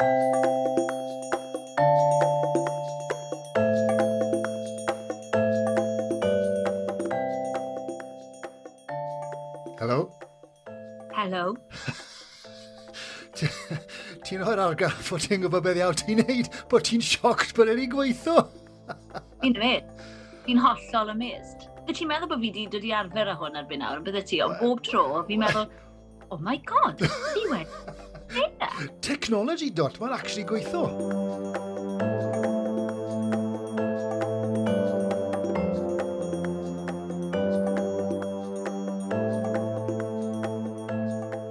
Helo? Hello. ti'n rhoi'r argaff bod ti'n gwybod beth iawn ti'n neud, bod ti'n sioct bod yn ei gweithio? Fi'n dweud. Fi'n hollol amazed. Fy ti'n meddwl bod fi wedi dod i arfer â hwn erbyn nawr, bydde ti, ond bob tro, fi'n meddwl, oh my god, fi wedi technology dot, mae'n actually gweithio.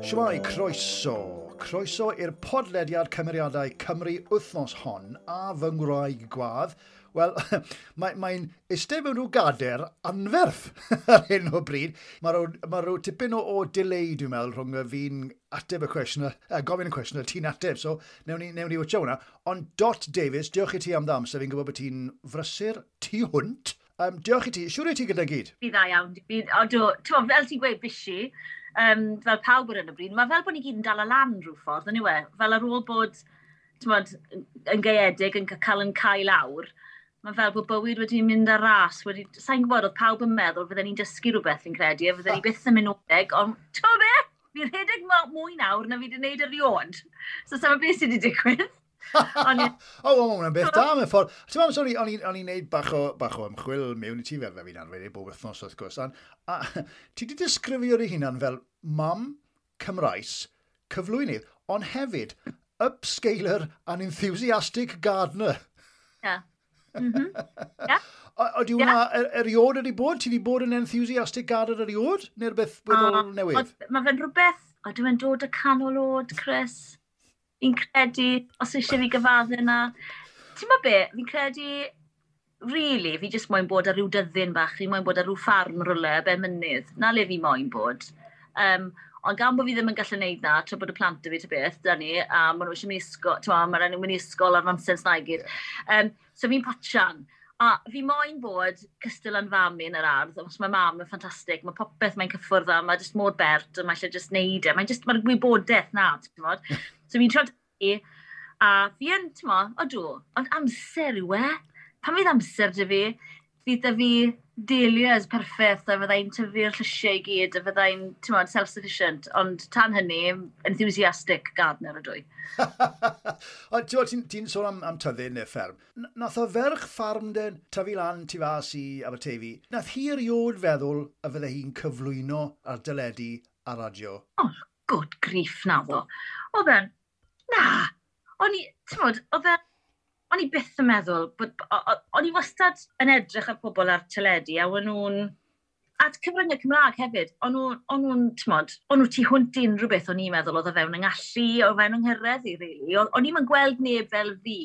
Siwmai, croeso. Croeso i'r podlediad cymeriadau Cymru wythnos hon a fy ngwraig gwadd Wel, mae'n mae eistedd mewn nhw gader anferth ar hyn o bryd. Mae rhyw ma tipyn o, o delay, dwi'n meddwl, rhwng y fi'n ateb y cwestiwn, uh, gofyn y cwestiwn, ti'n ateb, so newn ni, newn ni wytio hwnna. Ond Dot Davies, diolch i ti am ddam, sef fi'n gwybod bod ti'n frysur tu hwnt. Um, diolch i ti, siwr i ti gyda gyd? Fi dda iawn, Fi, o do, ti'n fel ti'n gweud bisi, um, fel pawb ar yn y bryd, mae fel bod ni gyd yn dal y lan rhyw ffordd, yn yw e, fel ar ôl bod, ti'n yn gaeedig, yn cael yn cael lawr, mae fel bod bywyd wedi mynd ar ras, wedi, sa'n gwybod, oedd pawb yn meddwl fydden ni'n dysgu rhywbeth yn credu, a fydden ni byth yn mynd oleg, ond ti'n be? Fi'n rhedeg mwy nawr na fi wedi wneud erioed. So sa'n beth sydd wedi digwydd. o, o, well, hwnna'n beth da, mewn ffordd. Ti'n meddwl, sori, o'n i'n neud bach o, bach o ymchwil mewn i ti fel fe fi'n arfer i bob wythnos, wrth gwrs. A, a ti wedi disgrifio'r ei hunan fel mam Cymraes cyflwynydd, ond hefyd upscaler and enthusiastic gardener. Yeah. Mm -hmm. yeah. Oeddi hwnna yeah. E- eriod wedi bod? Ti wedi bod yn enthusiastic gad yr eriod? Neu'r beth weddol newydd? Mae fe'n rhywbeth, o dwi'n dod y canol oed, Chris. Fi'n credu, os eisiau fi gyfaddu yna. Ti'n ma be, fi'n credu, really, fi jyst moyn bod ar ryw dyddyn bach, fi moyn bod ar ryw ffarm rwle, be mynydd. Na le fi moyn bod. Um, Ond gan bod fi ddim yn gallu gwneud na, tra bod y plant y fi ty beth, da ni, a maen nhw eisiau mynd i ysgol, ti'n ma, maen nhw'n mynd i ysgol ar amser na i gyd. Um, so fi'n potsian, A fi moyn bod cystal yn fam yn yr ardd, os mae mam yn ffantastig, mae popeth mae'n cyffwrdd a mae jyst mor bert, a mae eisiau jyst neud e, mae'n jyst, mae'r gwybodaeth na, ti'n fod. So fi'n trod i, a fi yn, ti'n fod, o dw, ond amser yw e, pan fydd amser dy fi, fydd da fi dahlias perffaith a fyddai'n tyfu'r llysiau i gyd a fyddai'n, ti'n modd, self-sufficient. Ond tan hynny, enthusiastic gardener y dwy. Ond ti'n ti sôn am, am tyfu neu fferm. Nath o ferch ffarm den tyfu lan tu fas i Abertefi. Nath hi eriod feddwl a fyddai hi'n cyflwyno ar dyledu a radio. Oh, good grief na fo. Oedd e'n, na, o'n i, ti'n modd, oedd e'n o'n i byth yn meddwl bod... O'n i wastad yn edrych ar pobl ar teledu a o'n nhw'n... At cyfryngau Cymraeg hefyd, o'n nhw'n, tmod, o'n nhw tu hwnt i unrhyw beth o'n i'n meddwl oedd o fewn yng ngallu, o fewn yng nghyrraedd i, really. O'n i'n gweld neb fel fi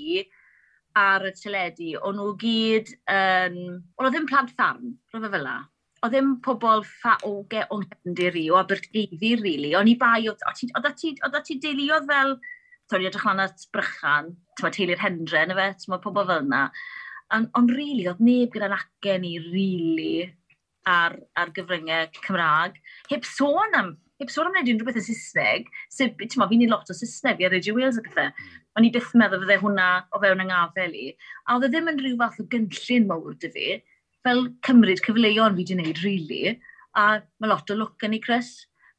ar y teledu, o'n nhw gyd. Um, o'n ddim plant ffarm, roedd fel la. O ddim pobl ffa o ge o'n nghefndir i, o Aberteifi, really. O'n i bai, oedd ti deuluodd fel so ni'n edrych lan at brychan, tyma teulu'r hendre, na fe, tyma pobl fel yna. Ond on, rili, really, oedd neb gyda'n acen ni, rili really, ar, ar gyfryngau Cymraeg. Heb sôn am, heb sôn am wneud unrhyw beth yn Saesneg, sef, ti'n ma, fi'n ni lot o Saesneg, fi ar Radio Wales a pethau. O'n i byth meddwl fydde hwnna o fewn yng ngafel i. A oedd e ddim yn rhyw fath o gynllun mawr dy fi, fel cymryd cyfleoedd fi wedi gwneud, rili. Really. A mae lot o lwc yn ei, Chris.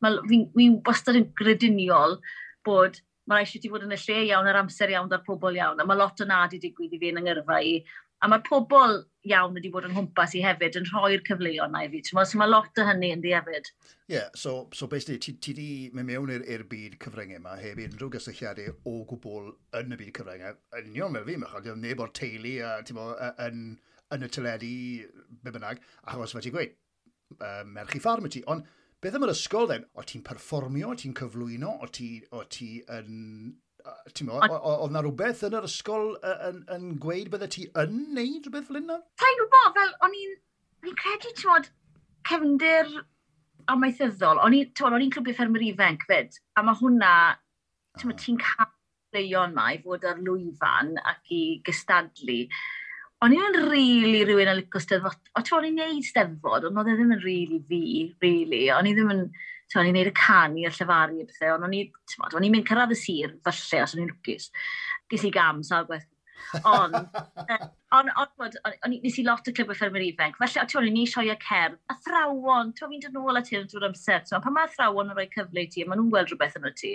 Fi'n fi wastad yn grediniol bod mae eisiau ti fod yn y lle iawn ar amser iawn da'r pobl iawn, a mae lot o nad i digwydd i fi yn yngyrfa i, a mae'r pobl iawn wedi bod yn hwmpas i hefyd yn rhoi'r cyfleoedd na i fi. So mae lot o hynny yn di hefyd. Ie, yeah, so, so basically, ti, ti di mynd mewn i'r byd cyfryngau yma heb unrhyw gysylltiadau o gwbl yn y byd cyfryngau. Yn union fel fi, mae'n chod, neb o'r teulu a, bo, yn, yn y teledu, be bynnag, achos fe ti'n gweud, uh, merch i ffarm y ti. Ond Beth am yr ysgol, then? O ti'n perfformio, o ti'n cyflwyno, o ti, o ti yn... Ti'n meddwl, oedd na rhywbeth yn yr ysgol yn, yn gweud bydde ti yn neud rhywbeth fel yna? Ta'n gwybod, fel o'n i'n... Fi'n credu, ti'n modd, cefndir amaethyddol, o'n i'n clwbio ffermwyr ifanc fyd, a ah. mae hwnna, ti'n ah. cael leion ma i fod ar lwyfan ac i gystadlu o'n i'n rili really rhywun yn licio steddfod. O, ti'n o'n i'n neud steddfod, ond oedd e ddim yn rili really fi. Really. O'n i ddim yn, ti'n o'n i'n neud y canu, y llefaru, a bethau. Ond o'n i'n mynd cyrraedd y sir, falle, os o'n i'n lwcus. Ges i gam, sawl gwaith Ond, on, on, on, on, nes i lot o clyb o ffermwyr ifanc. Felly, o ti'n ni sioia cerdd. a thrawon, ti'n fi'n dod yn ôl at hyn drwy'r amser. So, pan mae thrawon yn rhoi cyfle i ti, maen nhw'n gweld rhywbeth yn o ti.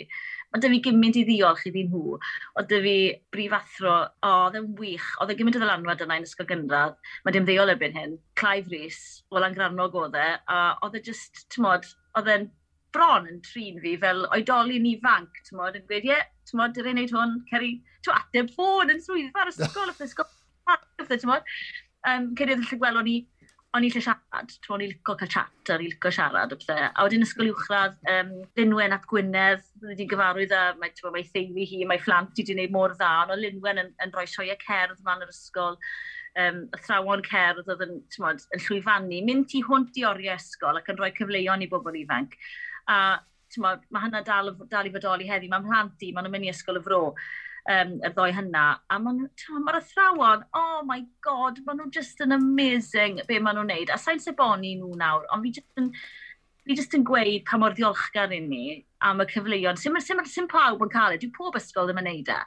mae dy fi gymaint i ddiolch i ddyn nhw. Ond dy fi brif athro, o, oedd dde'n wych. Oedd e gymaint o ddylanwad yna yn ysgol gynradd. Mae dim ddeol erbyn hyn. Clive Rhys, wel yn oedd e. A oedd e just, ti'n modd, oedd e'n bron yn trin fi fel oedolyn ifanc, ti'n modd, yn gweud, ie, yeah, ti'n modd, dyrai'n neud hwn, ceri, ti'n ateb ffôn yn swyddfa ar ysgol, yn ysgol, ti'n modd. Um, ceri oedd yn llygwel, o'n i, o'n i lle siarad, ti'n modd, o'n i lico cael chat, o'n i lico siarad, o bethau. A wedyn ysgol uwchradd, um, Linwen ap Gwynedd, wedi'n gyfarwydd a mae, ti'n modd, mae theulu hi, mae phlant i wedi gwneud mor dda, ond o Linwen yn, yn rhoi sioia cerdd man yr ysgol um, y thrawon cerdd oedd yn, mod, yn llwyfannu, mynd i hwnt i oriau ysgol ac yn rhoi cyfleon i bobl ifanc a mae hynna dal, dal i fodoli heddi, mae'n mhlant i, maen nhw'n mynd i ysgol y fro, um, y ddoi hynna, a maen ma athrawon, oh my god, maen nhw just yn amazing be maen nhw'n neud, a sa'n seboni nhw nawr, ond fi just yn, fi just yn gweud pa mor ddiolchgar i ni am y cyfleoedd. Sym, sym, sym pawb yn cael e, dwi'n pob ysgol ddim yn neud e.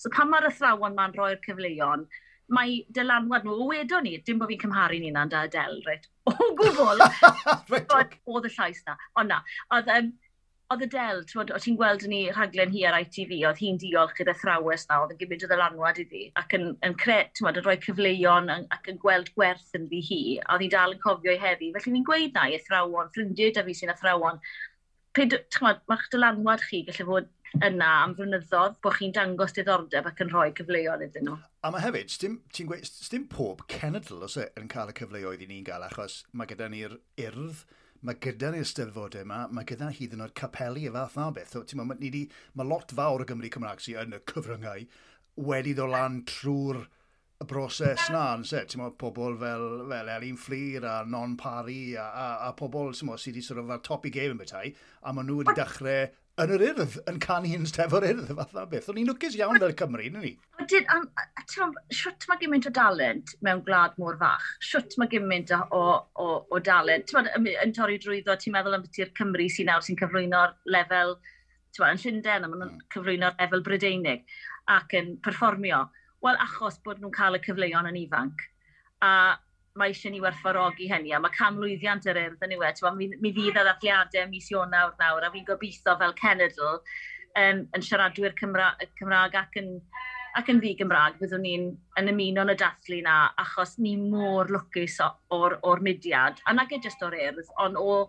So pan mae'r athrawon ma'n rhoi'r cyfleoedd, mae dylanwad nhw, o wedon ni, dim bod fi'n cymharu'n unan da Adele, reit? O gwbl! Oedd y llais na. Ond na, oedd um, oedd Adele, twod, o ti'n gweld ni rhaglen hi ar ITV, oedd hi'n diolch gyda thrawes na, oedd yn gymryd o ddylanwad iddi, ac yn, yn cret, ti'n yn rhoi cyfleuon ac yn gweld gwerth yn ddi hi, a oedd hi'n dal yn cofio i heddi. Felly ni'n gweud na i athrawon, ffrindiau da fi sy'n athrawon, pe, twod, mae'ch dylanwad chi gallu fod yna am flynyddoedd bod chi'n dangos diddordeb ac yn rhoi cyfleoedd iddyn nhw. A mae hefyd, ti'n gweud, dim pob cenedl os e yn cael y cyfleoedd i ni'n gael, achos mae gyda ni'r urdd, mae gyda ni'r steddfodau yma, mae gyda hyd yn oed capelu y fath na beth. Mae ti'n ma, mae lot fawr o Gymru Cymraeg sydd yn y cyfryngau wedi ddod lan trwy'r y broses na, yn se, ti'n meddwl, pobl fel, fel Elin Fflir a Non Pari a, a, a pobl sydd wedi sort of ar top i game yn bethau, a maen nhw wedi dechrau yn yr urdd, yn canu yn stefo'r urdd, fatha beth. O'n i'n lwcus iawn fel Cymru, yn ni. Wedyn, um, siwt mae gymaint o dalent mewn gwlad mor fach. Siwt mae gymaint o, o, o dalent. Ti'n yn, torri drwyddo, ti'n meddwl am beti'r Cymru sy'n nawr sy'n cyflwyno'r lefel, ti'n yn Llundain, a maen nhw'n hmm. cyflwyno'r lefel Brydeinig ac yn perfformio. Wel, achos bod nhw'n cael y cyfleon yn ifanc. A mae eisiau ni werthfarogi hynny, a mae camlwyddiant yr urdd yn yw e. Mi, mi fydd y ddatliadau mis Ionawr nawr, a fi'n gobeithio fel cenedl um, yn siaradwyr Cymra Cymraeg ac yn, ac yn ddi Gymraeg, byddwn ni'n yn ymuno yn y dathlu na, achos ni mor lwcus o'r, or mudiad, a nag e jyst o'r urdd, ond o,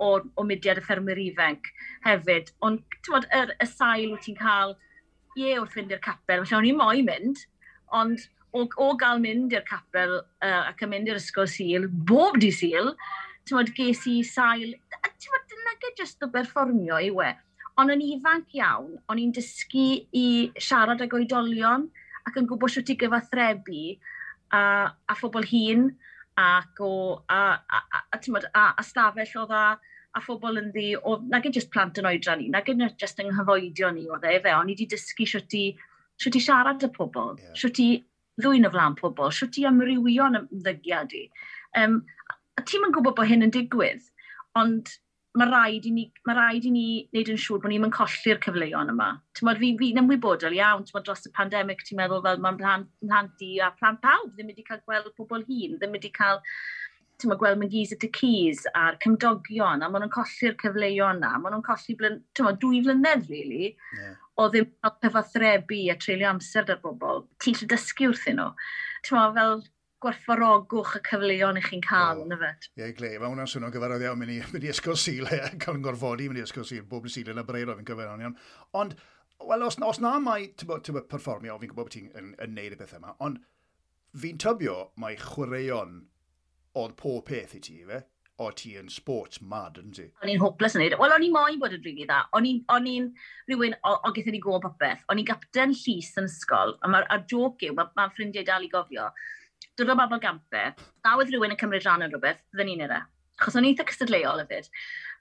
o, o mudiad y ffermwyr ifanc hefyd. Ond, ti'n bod, y y sail wyt ti'n cael, ie, wrth fynd i'r capel, felly o'n i moyn mynd, ond o, o gael mynd i'r capel uh, ac yn mynd i'r ysgol sil, bob di sil, ti'n modd, ges i sail, ti'n modd, nage jyst o berfformio i we. Ond yn ifanc iawn, o'n i'n dysgu i siarad ag oedolion ac yn gwybod sio i gyfathrebu a, a phobl hun ac o, a, a, a, mod, a, a stafell o dda, a phobl yn ddi, o, nag yn just plant yn oedran ni, nag yn just yng nghyfoedio ni o dde, fe, o'n i wedi dysgu sio i, sio i siarad y pobl, yeah. sio i ddwy'n o flaen pobl, sio ti amrywio'n ymddygiad i. Um, a ti'n yn gwybod bod hyn yn digwydd, ond mae rhaid i ni, mae rhaid i ni wneud yn siŵr bod ni'n mynd colli'r cyfleoedd yma. Ti'n modd, fi'n fi, fi ymwybodol iawn, ti'n modd, dros y pandemig, ti'n meddwl fel mae'n plant, plant di a plant pawb ddim wedi cael gweld pobl hun, ddim wedi cael ti'n ma, gweld Mengis at y Cys a'r cymdogion, a maen nhw'n colli'r cyfleoedd yna, maen nhw'n colli blyn, ma, dwy flynedd, really. Yeah o ddim cael cyfathrebu a treulio amser dar bobl, ti'n lle dysgu wrthyn nhw. Ti'n ma, fel gwerthfarogwch y cyfleoedd i chi'n cael, yn y fet. Ie, gle, mae hwnna'n swnio'n gyfarwydd iawn, mynd i, mynd i ysgol sil, cael yn gorfodi, mynd i ysgol sil, bob syl yn y breir o fi'n cyfarwydd iawn. Ond, wel, os, os na mae, ti'n bod, perfformio, fi'n gwybod bod ti'n yn, yn neud y pethau yma, ond fi'n tybio mae chwaraeon oedd pob peth i ti, fe? o ti yn sports mad, yn ti? O'n i'n hopeless yn neud. E. Wel, o'n i'n moyn bod yn rili dda. O'n i'n rhywun, o, o gyda ni gwybod popeth. O'n i'n gapten llys yn ysgol, a mae'r joc yw, mae ma ffrindiau dal i gofio. Dod o bobl gampe, na oedd rhywun yn cymryd rhan yn rhywbeth, fydden ni'n era. E. Chos o'n i'n eitha cystadleuol hefyd.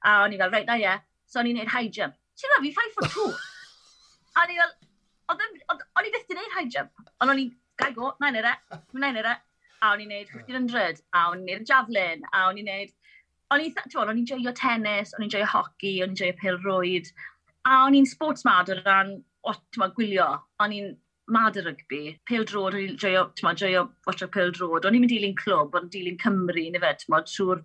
A o'n i'n fel, reit, na ie. So o'n i'n neud high jump. Ti'n rhaid fi 5 foot 2? a o'n i'n fel, o'n i byth di neud high jump. Ond o'n i'n gai go, na'n era, na'n era. A o'n i'n neud 1500, a o'n i'n neud y javelin, a o'n i'n neud o'n i'n, o'n i'n joio tennis, o'n i'n joio hoci, o'n i'n joio pil rwyd. a o'n i'n sports mad o ran, o, ma, gwylio, o'n i'n mad y rygbi, Pil drod, o'n i'n joio, ma, joio watcha pil drod. o'n i'n mynd dilyn clwb, o'n i'n dilyn Cymru, neu fe, ma, trwy'r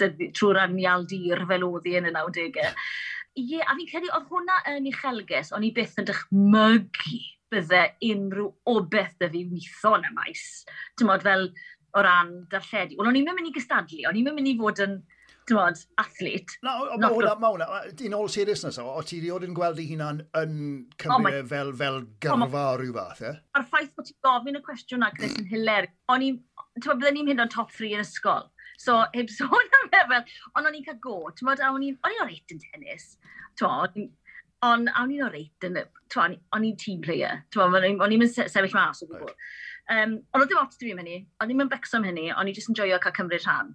trwy'r anial dir fel oedd hi yn y 90au. Ie, yeah, a fi'n credu oedd hwnna yn ei chelges, o'n i byth yn dychmygu bydde unrhyw obeth dy fi witho yn y maes. Dim modd fel o ran darlledu. Wel, o'n i'n mynd i gystadlu, o'n i'n mynd i fod yn, dywod, athlete. Na, mae hwnna, mae hwnna, in all seriousness, o ti rioed yn gweld i hunan yn Cymru oh e fel, fel oh gyrfa o rhyw fath, e? A'r ffaith bod ti'n gofyn y cwestiwn na, Chris, yn hiler. O'n i'n, ti'n byddwn ni'n mynd o'n top 3 yn ysgol. So, heb sôn am e fel, ond o'n i'n cael go, ti'n bod, o'n i'n, o'n i'n yn tennis. Tywod, ond o'n i'n oreit yn, tywod, o'n i'n team player. Tywod, o'n i'n sefyll mas o gwbl. Um, ond oedd dim ots dim hynny, ond ddim yn becso am hynny, o'n i jyst yn joio cael cymryd rhan.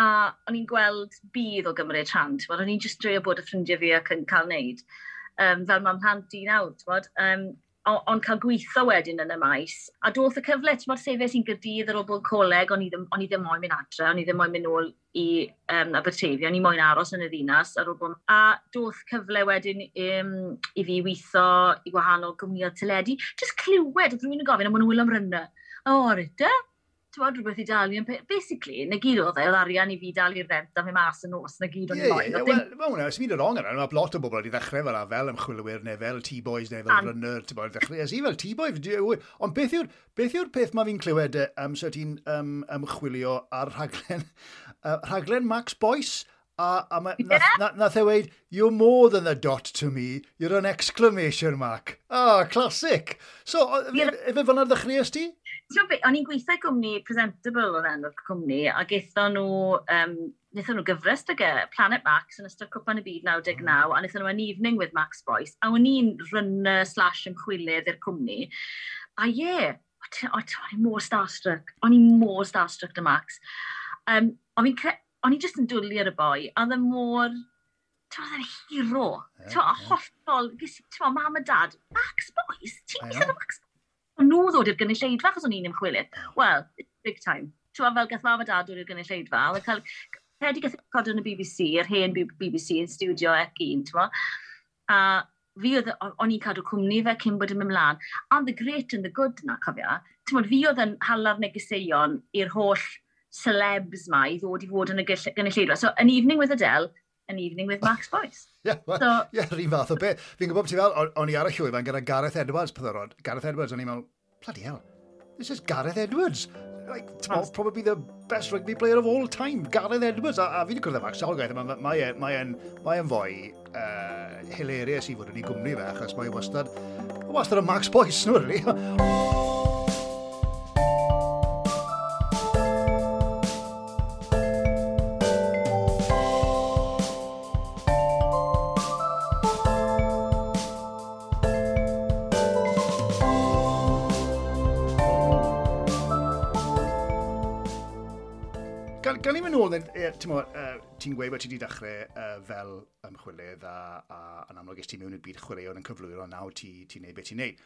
A o'n i'n gweld bydd o gymryd rhan, o'n i'n jyst joio bod y ffrindiau fi ac yn cael wneud. Um, fel mae'n plant i nawr, ti'n bod? Um, ond cael gweithio wedyn yn y maes. A doth y cyfle, ti'n bod sefyll sy'n gydydd ar ôl bod coleg, o'n i ddim, on i ddim moyn mynd adre, o'n i ddim moyn mynd nôl i um, Aberteifi, o'n i moyn aros yn y ddinas ar ôl bod... A doth cyfle wedyn um, i fi weithio i gwahanol gwmnioedd teledu. Jyst clywed, oedd rhywun yn gofyn am William Rynner. O, oh, rydde? ti'n rhywbeth i dalu. Basically, na gyd oedd e, oedd arian i fi dalu'r rent a fe mas yn nos, na gyd o'n i'n moyn. Mae hwnna, ysbyn yn ong yna, mae lot o bobl wedi ddechrau fel fel ymchwilwyr neu fel T-boys neu fel runner, ti'n bod, ddechrau ys i fel T-boy. Ond beth yw'r beth, yw peth mae fi'n clywed um, so ti'n um, ymchwilio ar rhaglen, uh, rhaglen Max Boyce? A, a ma, yeah. nath, nath e weid, you're more than a dot to me, you're an exclamation mark. Ah, oh, classic. So, yeah. efe fyna ddechreuais ti? Ti'n o'n i'n gweithio gwmni presentable oedd enw'r cwmni, a eitho nhw, um, wnaethon nhw gyfres dyge, Planet Max yn ystod Cwpan y Byd 99, a wnaethon nhw an evening with Max Boyce, a o'n i'n runner slash yn chwilydd i'r cwmni. A ie, yeah, o'n i'n mor starstruck, o'n i'n mor starstruck dy Max. Um, o'n i'n just yn dwlu ar y boi, a oedd e mor ti'n meddwl, hero. Yeah, ti'n meddwl, hollol, ti'n meddwl, mam a dad, Max Boys, ti'n meddwl Max nhw ddod i'r gynulleidfa, achos o'n i'n ymchwilydd. Wel, big time. Twa fel gath mam a dad dod i'r gynulleidfa, a cael pedi gath cod yn y BBC, yr hen BBC yn studio ec un, ti'n A fi oedd, o'n i'n cadw cwmni fe cyn bod yn mynd mlaen. And the great and the good na, cofio. Ti'n bod, fi oedd yn halaf negeseuon i'r holl celebs ma i ddod i fod yn y gynulleidfa. So, an evening with Adele, an evening with Max Boyce. yeah, well, so, yeah, rhi fath o beth. Fi'n gwybod ti fel, o'n i ar y llwyfan gyda Gareth Edwards, pethorod. Gareth Edwards, o'n i'n meddwl, bloody hell, this is Gareth Edwards. Like, oh. probably the best rugby player of all time, Gareth Edwards. A, a fi wedi cwrdd efo, Max Salgaeth, mae'n mae, e, mae, mae, mae fwy uh, hilarious i fod yn ei gwmni fe, achos mae wastad, wastad y Max Boyce, nhw, really. gan i mynd nôl, ti'n gweud bod ti wedi dechrau uh, fel ymchwilydd a, a, yn amlwg eich ti mewn i'r byd chwaraeon yn cyflwyr o nawr ti'n ti neud beth ti'n neud.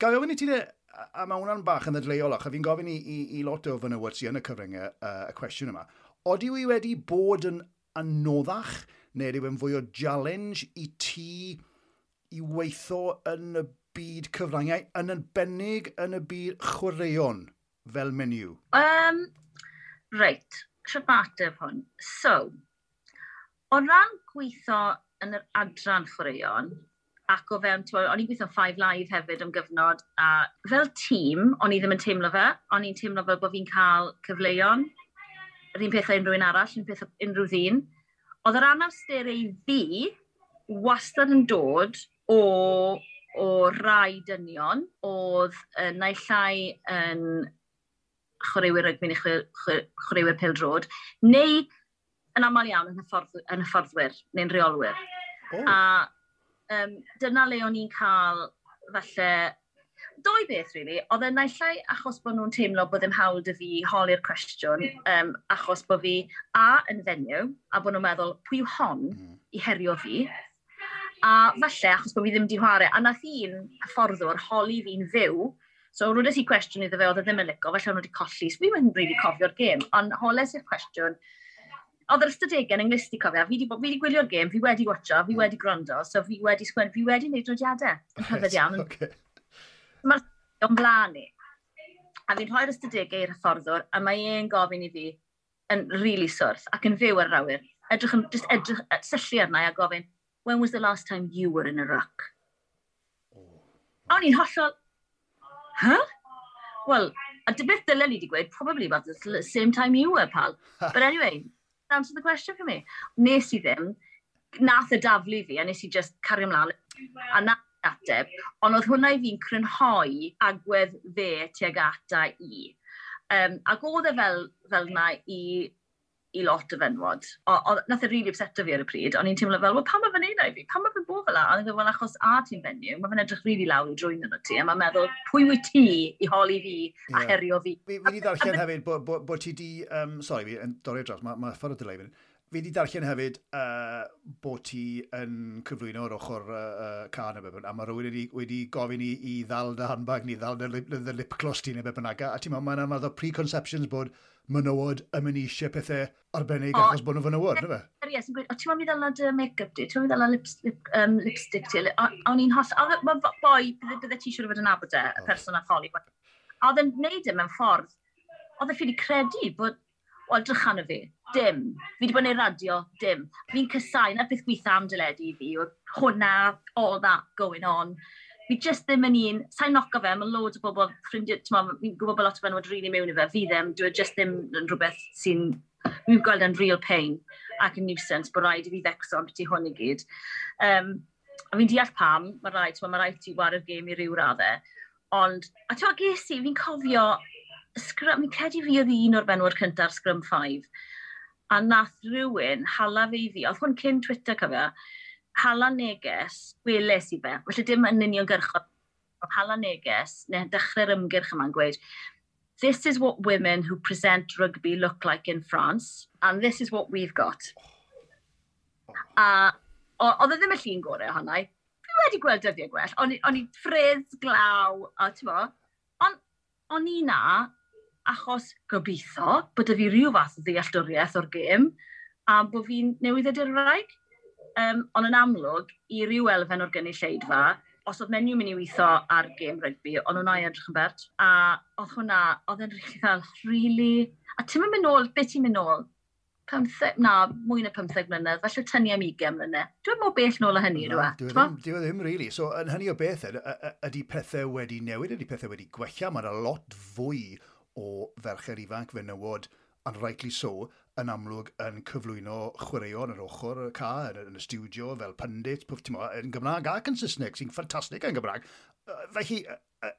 Gael ofyn i ti de, a mae hwnna'n bach yn ddadleol, ac a fi'n gofyn i, i, i lot o fynywod sy'n yn y cyfryngau uh, y cwestiwn yma, oeddi wy wedi bod yn anoddach, neu ydy yn fwy o challenge i ti i weithio yn y byd cyfryngau, yn yn yn y byd chwaraeon fel menyw? Um, Reit, crybatef hwn. So, o ran gweithio yn yr adran chwaraeon, ac o fewn, o'n i'n gweithio Five Live hefyd am gyfnod, a fel tîm, o'n i ddim yn teimlo fe, o'n i'n teimlo fel bod fi'n cael cyfleuon, yr un pethau unrhyw un arall, un pethau unrhyw ddyn. Oedd yr anawster ei fi wastad yn dod o, o rai dynion, oedd uh, naill ai yn chwaraewyr rygbi neu chwaraewyr peldrod, neu yn aml iawn yn hyfforddwyr, yn hyfforddwyr neu'n reolwyr. Oh. A um, dyna le o'n i'n cael falle doi beth, really. Oedd e naillai achos bod nhw'n teimlo bod ddim hawl dy fi holi'r cwestiwn, um, achos bod fi a yn fenyw, a bod nhw'n meddwl pwy yw hon i herio fi, a falle achos bod fi ddim wedi chwarae, a nath un hyfforddwr holi fi'n fyw, So o'n nhw wedi cwestiwn iddo fe oedd e ddim yn lico, felly o'n nhw wedi colli. So fi wedi'n really cofio'r gêm, ond holes i'r cwestiwn, oedd yr ystadegau yn englisti cofio, fi wedi fi gwylio'r gêm, fi wedi watcho, fi wedi gwrando, so fi wedi sgwen, fi wedi gwneud nodiadau. Yn hyfyd iawn. okay. Mae'r o'n blaen ni. A fi'n rhoi'r ystadegau i'r hyfforddwr, a mae e'n gofyn i fi yn rili really swrth ac yn fyw ar yr awyr. Edrych yn, just edrych, syllu arna a gofyn, when was the last time you were in a Iraq? Oh. A o'n i'n hollol, ha? Well, a dy beth dylen ni wedi gweud, probably about the same time you were, pal. But anyway, answer the question for me. Nes i ddim, nath y daflu fi, a nes i just cario ymlaen. A na ateb, ond oedd hwnna i fi'n crynhoi agwedd fe tuag ata i. Um, ac oedd e fel, fel na i i lot o fenwod. O, o, nath e rili really upseto fi ar y pryd, ond i'n teimlo fel, wel, pam mae fe'n neud i fi? Pam mae fe'n bod fel la? Ond i'n fel, achos a ti'n fenyw, mae fe'n edrych rili really lawr i drwy'n yno ti, a mae'n meddwl, pwy wyt ti i holi fi a yeah. herio fi? Fi wedi darllen hefyd bod bo, bo ti di, um, sorry, fi yn dorri dros, mae ma ffordd o dylai fi, fi wedi darllen hefyd uh, bod ti yn cyflwyno o'r ochr uh, uh, can a bebyn, a mae rhywun wedi, wedi gofyn i, i ddal dy handbag ni, ddal dy lip, dy lip gloss ti neu bebyn aga, a ti'n meddwl, mae'n amadd o preconceptions bod menywod yn mynd eisiau pethau arbennig achos bod nhw'n fenywod, nefyd? Yes, o ti'n meddwl mi ddala dy make-up di, ti'n meddwl mi lips, lip, um, lipstick ti, o'n i'n holl, o, mae boi, bydde ti siwr o fod yn abod e, y person a tholi, a oedd yn gwneud e mewn ffordd, oedd e ffili credu bod, o, drychan y fi, dim. Fi wedi bod yn ei radio, dim. Fi'n cysau, na beth gweithio am dyledu i fi, yw hwnna, all that going on. Fi just ddim yn un, sa'n noco fe, mae loads o bobl, ffrindiau, fi'n gwybod bod lot o fe'n wedi rili mewn i fe, fi ddim, dwi'n just ddim yn rhywbeth sy'n, fi'n gweld yn real pain ac yn nuisance bod rhaid i fi ddecso am beth i hwn i gyd. Um, a fi'n deall pam, mae rhaid, mae rhaid ti wario'r gêm i ryw raddau. Ond, a ti'n ges i, fi'n cofio, fi'n credu fi oedd un o'r benwod cyntaf Scrum 5, a nath rhywun hala fi fi, oedd hwn cyn Twitter cyfa, hala neges, weles i fe, felly dim yn uniongyrchol, hala neges, neu dechrau'r ymgyrch yma'n gweud, this is what women who present rugby look like in France, and this is what we've got. A oedd e ddim y llun gorau ohonai. Fi wedi gweld dyddiau gwell. O'n i ffredd glaw, a ti'n bo, o'n i na, achos gobeithio bod y fi rhyw fath o ddealltwriaeth o'r gêm a bod fi'n newydd ydy'r e edryraeg. Um, ond yn amlwg, i ryw elfen o'r gynulleidfa, os oedd menyw mynd i weithio ar gêm rygbi, ond hwnna i edrych yn bert, a oedd hwnna, oedd e'n rili fel, really, a ti'n mynd ôl, beth ti'n mynd ôl? 15, na, mwy na 15 mlynedd, falle tynnu am 20 mlynedd. Dwi'n mynd bell nôl o hynny, no, dwi'n dwi'n ddim, e really. So, yn hynny o beth, ydy pethau wedi newid, ydy pethau wedi gwella, mae'n a lot fwy o fercher ifanc fenywod, and rightly so, yn amlwg yn cyflwyno chwaraeon yr ochr y ca yn, yn y studio fel pundit, pwf, ti'n yn Gymraeg ac yn Saesneg, sy'n ffantastig yn Gymraeg. Felly,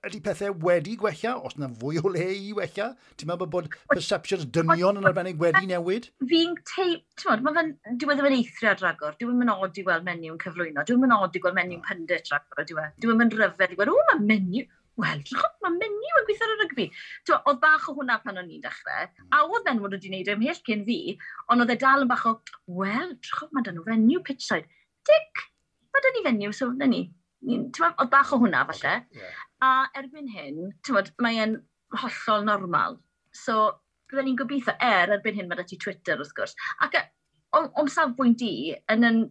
ydy pethau wedi gwella, os yna fwy o le i wella? Ti'n meddwl bod perceptions dynion yn arbennig wedi newid? Fi'n teip, ti'n meddwl, mae dyw e yn eithriad ragor, Dwi'n e'n mynd odi weld menyw yn cyflwyno, Dwi'n e'n mynd odi gweld menyw pundit ragor, Dwi'n e. Dyw e'n mynd ryfedd i gweld, o, mae menyw, wel, drwch mae menyw yn gweithio ar y rygbi. Oedd bach o hwnna pan o'n i'n dechrau, a oedd benwod wedi wneud ymhell cyn fi, ond oedd e dal yn bach o, wel, drwch mae dyn nhw fenyw pitch side. Dic, mae dyn ni fenyw, so dyn ni. Oedd bach o hwnna falle. Yeah. A erbyn hyn, mae'n hollol normal. So, byddwn ni'n gobeithio er erbyn hyn mae ti Twitter wrth gwrs. Ac e, o, o'm safbwynt i, yn yn,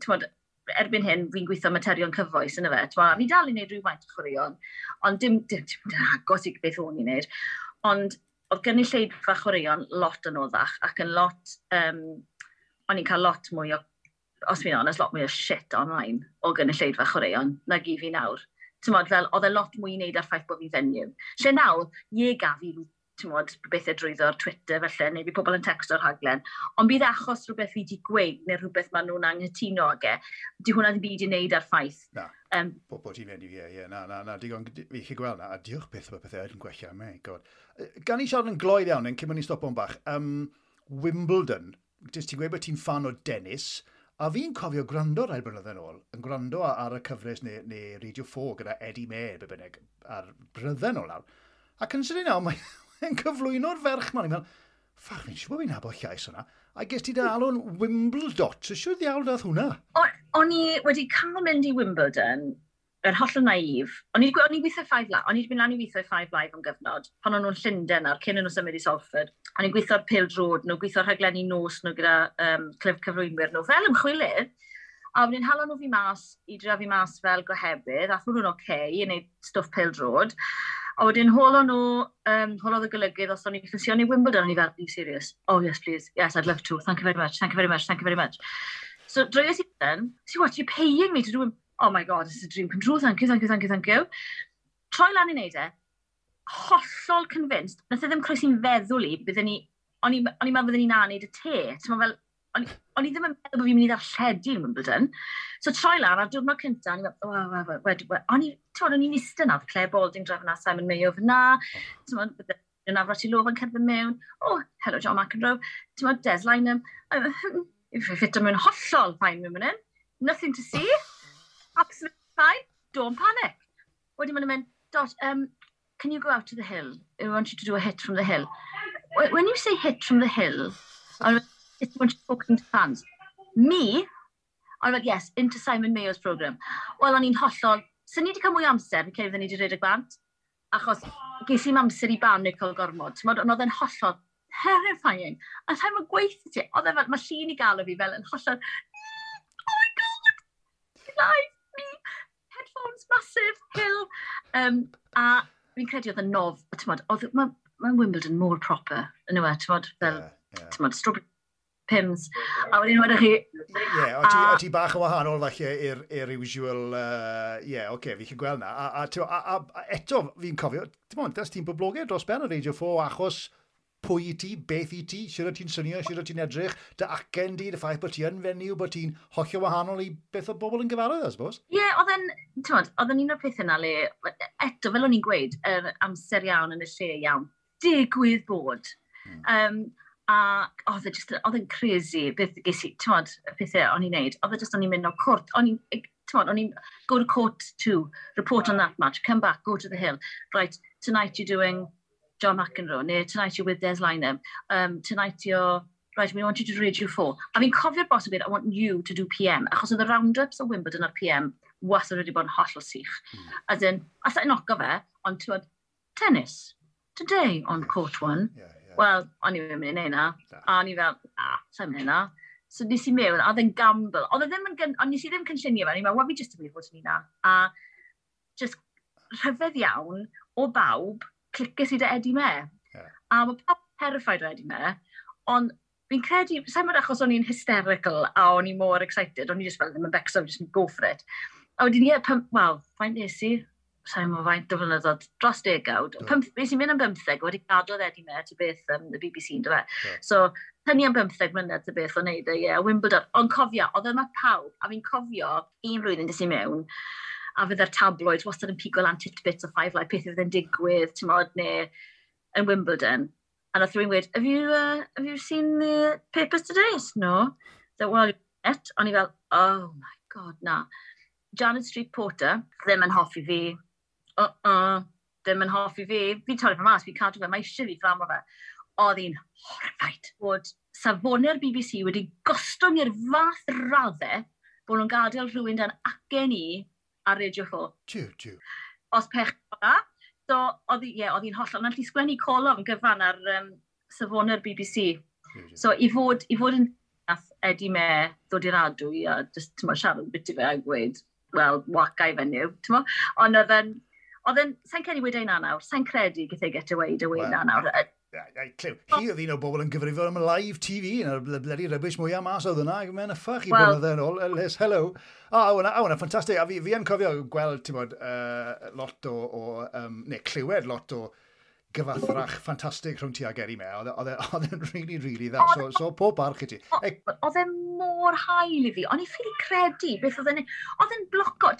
erbyn hyn, fi'n gweithio materion cyfoes yna fe. Twa, fi dal i wneud rhywfaint o chwaraeon, ond dim, dim, dim, dim agos i beth o'n i'n wneud. Ond oedd gynulleidfa chwaraeon lot yn oddach, ac yn lot, um, o'n i'n cael lot mwy o, os fi'n onest, lot mwy o shit online o gynulleidfa chwaraeon, na gif fi nawr. Tymod, fel, oedd e lot mwy i wneud ar ffaith bod fi fenyw. Lle nawr, ie gaf i tymod, bethau drwyddo'r Twitter felly, neu bydd pobl yn text o'r haglen. Ond bydd achos rhywbeth fi wedi gweud, neu rhywbeth maen nhw'n anghytuno ag e, di hwnna ddim byd i wneud ar ffaith. Na, um, bod bo ti'n mynd i fi, ie, na, na, na, digon, fi chi gweld na, a diolch beth o'r pethau yn gwella, me, god. Gan i siarad yn gloedd iawn, yn cymryd ni stop o'n bach, um, Wimbledon, ti'n gweud bod ti'n fan o Dennis, A fi'n cofio gwrando rhaid blynedd yn ôl, yn gwrando ar y cyfres neu, neu Radio 4 gyda Eddie May, be bynnag, a'r brydden o lawr. Ac yn sydyn nawr, mae, yn cyflwyno'r ferch ma'n i'n meddwl, ffach, fi'n siŵr bod fi'n nabod llais hwnna. A ges ti da alw'n Wimbledon, sy'n siŵr ddiawl dath hwnna? O'n i wedi cael mynd i Wimbledon, yr hollol naif, o'n i wedi gweithio Five Live, o'n i wedi mynd lan i weithio Five Live am gyfnod, pan o'n nhw'n Llundain ar cyn yn nhw symud i Salford, o'n i'n gweithio'r Pil Drod nhw, gweithio rhaglenni nos nhw gyda um, clyf cyfrwymwyr nhw, fel ymchwilydd, a wedyn halon nhw fi mas, i drio fi mas fel gohebydd, a nhw'n oce, okay, i wneud stwff Pil Drod, A wedyn holo nhw, um, holo y golygydd os o'n i'n ffynsioni Wimbledon, o'n i fel, are you serious? Oh yes please, yes I'd love to, thank you very much, thank you very much, thank you very much. So drwy'r i then, see what, you're paying me to do, oh my god, it's a dream come true, thank you, thank you, thank you, thank you. Troi lan i wneud e, hollol convinced, nath e ddim croesi'n feddwl i, byddwn ni, o'n i'n meddwl byddwn ni'n anodd y te, ti'n fel, o'n i ddim yn meddwl bod fi'n mynd i ddarlledu Wimbledon. So troi lan ar diwrnod cynta, o'n i'n meddwl, wow, wow, wow, wow. O'n i, ti'n o'n i'n eistedd nawr, Claire Balding drafod na Simon Mayo fyna, ti'n modd, bydde nawr lof yn cerdded mewn, oh, hello John McEnroe, ti'n modd, Des Lynham, e, if I fit mewn hollol fine mewn mynd, nothing to see, absolutely fine, don't panic. Wedyn ma'n mynd, Dot, um, can you go out to the hill? I want you to do a hit from the hill. When you say hit from the hill, just want to focus on fans. Me, I'm like, yes, into Simon Mayo's programme. Wel, o'n i'n hollol, sy'n ni wedi cael mwy amser yn cefn ni wedi rhaid y gwant, achos ges i'n amser i ban Nicol Gormod. Ond oedd e'n hollol terrifying. A rhaid mae'n gweithio ti, oedd e fel, mae llun i gael o fi fel yn hollol, mm, oh my god, live me, headphones massive, hill. Um, a fi'n credu oedd yn nof, oedd mae'n ma, ma Wimbledon mor proper, yn yw e, ti'n fel, yeah, yeah. ti'n Strawberry pims. A wedyn wedych chi... Ie, yeah, o, ti, bach o wahanol falle i'r usual... Ie, uh, yeah, oce, okay, fi chi'n gweld na. A, a, a, a eto, fi'n cofio, ti'n mwyn, das ti'n boblogau dros ben o Radio 4 achos pwy i ti, beth i ti, sydd ti'n synio, sydd ti'n edrych, dy acen di, dy ffaith bod ti yn fenyw, bod ti'n hollio wahanol i beth o bobl yn gyfarwydd, I suppose? Ie, yeah, oedd yn, ti'n oedd yn un o'r peth yna le, eto, fel o'n i'n gweud, yr er amser iawn yn y lle iawn, digwydd bod. Hmm. Um, A oedd e just, oedd e'n crazy beth ges i, tywod, pethau o'n i'n neud, oedd e just o'n i'n mynd o cwrt, o'n i'n, tywod, o'n i'n go to court two, report on that match, come back, go to the hill, right, tonight you're doing John McEnroe, neu tonight you're with Des Lynham, um, tonight you're, right, we want you to read you four. A fi'n cofio'r bos o bit, I want you to do PM, achos oedd y round-ups o Wimbledon ar PM, was oedd wedi bod yn hollol sych. Mm. As in, allai'n ogo fe, ond tywod, tennis, today on court one, yeah, yeah. Wel, o'n i'n mynd i neud na. A o'n i fel, a, sa'n mynd i na. So nes i mewn, a oedd e'n gamble. Oedd e ddim yn, ond nes i ddim cynllunio fe, o'n i'n meddwl, wel, fi jyst yn mynd i fod yn na. A just rhyfedd iawn o bawb clicus i dy edu me. Yeah. A mae pawb terrified o edu me, ond fi'n credu, sa'n mynd achos o'n i'n hysterical a o'n i mor excited, o'n i just fel, ddim yn becso, just go for it. A wedyn, ie, yeah, wel, fain nes i, sa'n mynd faint o flynyddoedd, dros degawd. Nes i'n mynd am 15, wedi gadw Eddie Met y beth um, y BBC, dy fe. Yeah. So, hynny am 15 mlynedd y beth o'n neud e, ie, yeah, Wimbledon. Ond cofio, oedd yma pawb, a fi'n cofio un flwyddyn dys i mewn, a fydde'r tabloid wastad yn pigo lan titbits o five like peth fydd yn digwydd, ti'n modd, neu yn Wimbledon. A nath rwy'n gweud, have you, uh, have you seen the papers today? No. So, well, it. O'n i fel, oh my god, na. Janet Street Porter ddim yn hoffi fi, uh-uh, ddim yn hoffi fi. Fi'n torri fe mas, fi'n cadw fe, mae eisiau fi fflam o fe. Oedd hi'n horrified bod safonau'r BBC wedi gostwng i'r fath raddau bod nhw'n gadael rhywun dan acen i ar Radio 4. Tiw, tiw. Os pech da. So, oedd hi'n yeah, hollol. Na'n lli sgwennu colof yn gyfan ar um, safonau'r BBC. Tiw. So, i fod, i fod yn nath Eddie Me ddod i'r adwy a just, tyma, siarad bit i fe a gweud, wel, wacau fe niw, tyma. Ond oedd yn, Oedd yn, sa'n credu wedi ei na nawr, sa'n credu gyda get away dy well, na nawr. Clyw, hi oedd un o bobl yn gyfrifol am live TV, yn o'r bledi rybys mwyaf mas oedd yna, mae'n ffach i well, bod yn ôl, Elis, hello. O, oh, a hwnna, ffantastig, a fi, fi yn cofio gweld, ti'n bod, uh, lot o, o um, neu clywed lot o gyfathrach ffantastig rhwng ti a Geri me. Oedd e, e, e'n really, really dda. So, so pob barch i ti. Oedd e'n mor hael i fi. O'n i ffili credu beth oedd e'n... Oedd e'n bloco.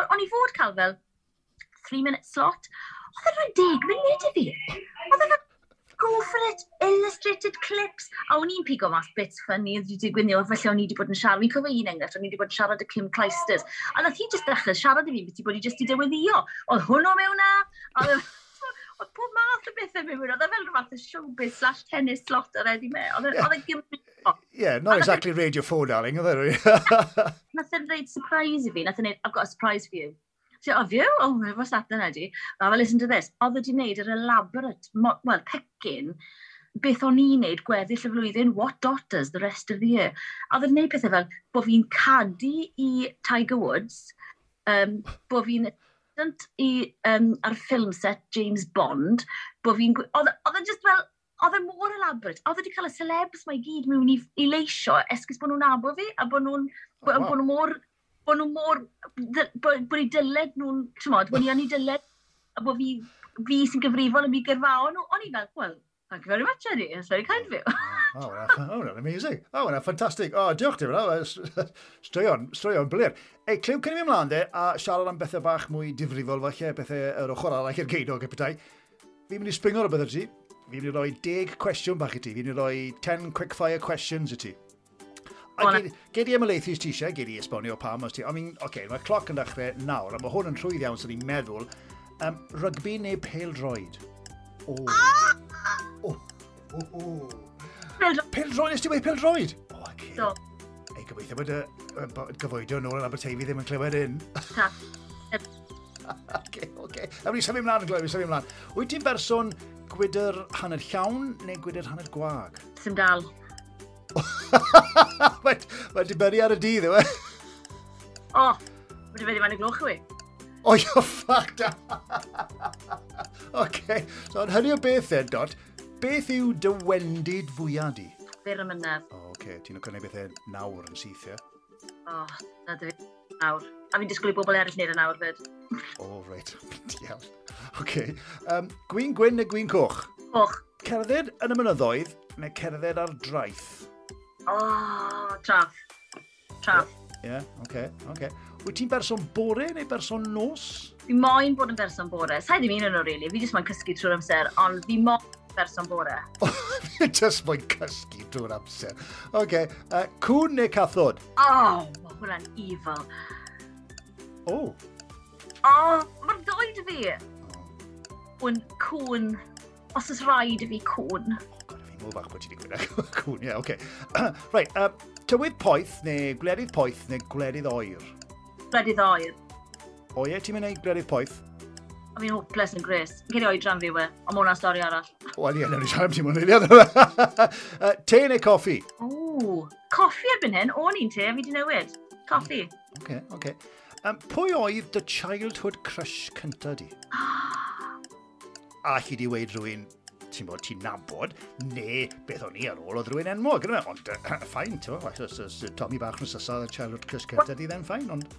O'n i fod cael fel three-minute slot. Oedd e'n rhaid deg munud i e fi. Oedd e'n go for it, illustrated clips. A o'n i'n pigo mas bits ffynnu, oedd wedi gwynio, felly o'n i wedi bod yn siarad, fi'n cofio un enghraifft, o'n i wedi bod yn siarad y Kim Clysters. A nath hi jyst dechrau siarad i fi, beth i bod i jyst i dewyddio. Oedd hwnnw mewn na, oedd pob math o bethau mewn, oedd e fel rhywbeth o showbiz slash tennis slot ar edrych me. Oedd e, e gymryd Yeah, not e- exactly radio 4, darling, oedd e? Nath e'n reid surprise i fi, nath e'n reid, I've got a surprise for you. So, of you? Oh, what's that then, Eddie? Oh, well, listen to this. Oedd wedi wneud yr elaborate, well, pecyn, beth o'n i'n neud gweddill y flwyddyn, what dotters the rest of the year. A oedd yn neud pethau fel bod fi'n cadu i Tiger Woods, um, bod fi'n assistant i, um, ar ffilm set James Bond, bod fi'n... Oedd yn just fel... Oedd e mor elaborate. Oedd wedi cael y celebs mae gyd mewn i, i leisio esgus bod nhw'n abo fi a bod nhw'n oh, wow. mor bod nhw mor, bod, bod eu dyled nhw'n, ti'n modd, bod ni yn ei dyled, a bod fi, fi sy'n gyfrifol yn fi gyrfao nhw, o'n i fel, well, thank you very much, Eddie, it's very kind of you. oh, well, oh, well, amazing. Oh, well, fantastic. Oh, diolch oh, ti, fel. Straeon, straeon, blir. Ei, Clyw, cyn i mi ymlaen de, a siarad am bethau bach mwy difrifol, falle bethau yr ochr arall i'r geidog y bethau. Fi'n mynd i springo ar y bethau ti. Fi'n mynd i roi 10 cwestiwn bach i ti. Fi'n mynd i roi 10 quickfire questions i ti. Gedi am y leithus ti eisiau, gedi esbonio pam os ti... I mean, okay, mae cloc yn dechrau nawr, a mae hwn yn rhwydd iawn sy'n ni'n meddwl. Um, rygbi neu pêl droed? O. Oh, oh, O. Pêl droed, ti wedi pêl droed? O, ac Do. Ei, gobeithio bod y gyfoedio nôl yn Aberteifi ddim yn clywed un. Oce, oce. A ni sefyll ymlaen, Gloi, ni sefyll mlaen. Wyt ti'n berson gwydr hanner llawn neu gwydr hanner gwag? Sym dal. Mae'n dibynnu ar y dydd, yw e? O, mae'n dibynnu fan y gloch yw fi. O, you're fucked OK, so yn hynny o beth e, Dot, beth yw dy wendid fwyaf di? Byr y mynedd. O, oh, okay. ti'n gwneud bethau nawr yn syth, ie? O, oh, na dy nawr. A fi'n disgwyl i bobl eraill wneud y nawr fyd. O, oh, reit. Iawn. OK. Um, gwyn gwyn neu gwyn coch? Coch. Cerdded yn y mynyddoedd neu cerdded ar draeth? Oh, traff. Traff. Ie, yeah, oce, okay, oce. Okay. Wyt ti'n berson bore neu berson nos? Fi moyn bod yn berson bore. Sa'i ddim un yn nhw, really. Fi jyst moyn cysgu trwy'r amser, ond fi moyn berson bore. Just moyn cysgu drwy'r amser. Oce, okay. uh, cwn neu cathod? O, Oh, mae hwnna'n evil. O. Oh. O, Oh, mae'r ddoi fi. Yn cwn. Os oes rhaid i fi cwn. Mwy bach bod ti wedi gwneud. Cwn, ie, oce. Rhaid, tywydd poeth neu gwledydd poeth neu gwledydd oer? Gwledydd oer. O ie, ti'n mynd i gwledydd poeth? A fi'n hopeless yn gres. Gyd i oedran fi we, ond mwna stori arall. Wel ie, nawr i siarad ti'n mwyn eiliad. Te neu coffi? O, coffi erbyn hyn, o'n i'n te, fi di newid. Coffi. Oce, okay, oce. Okay. Um, pwy oedd dy childhood crush cynta di? a chi di weid rhywun, ti'n bod ti'n nabod, neu beth o'n i ar ôl oedd rhywun enwog. Ond ffain, ti'n bod, os Tommy bach yn sysa, Charlotte Chris Cyrtad i ddyn ffain, ond...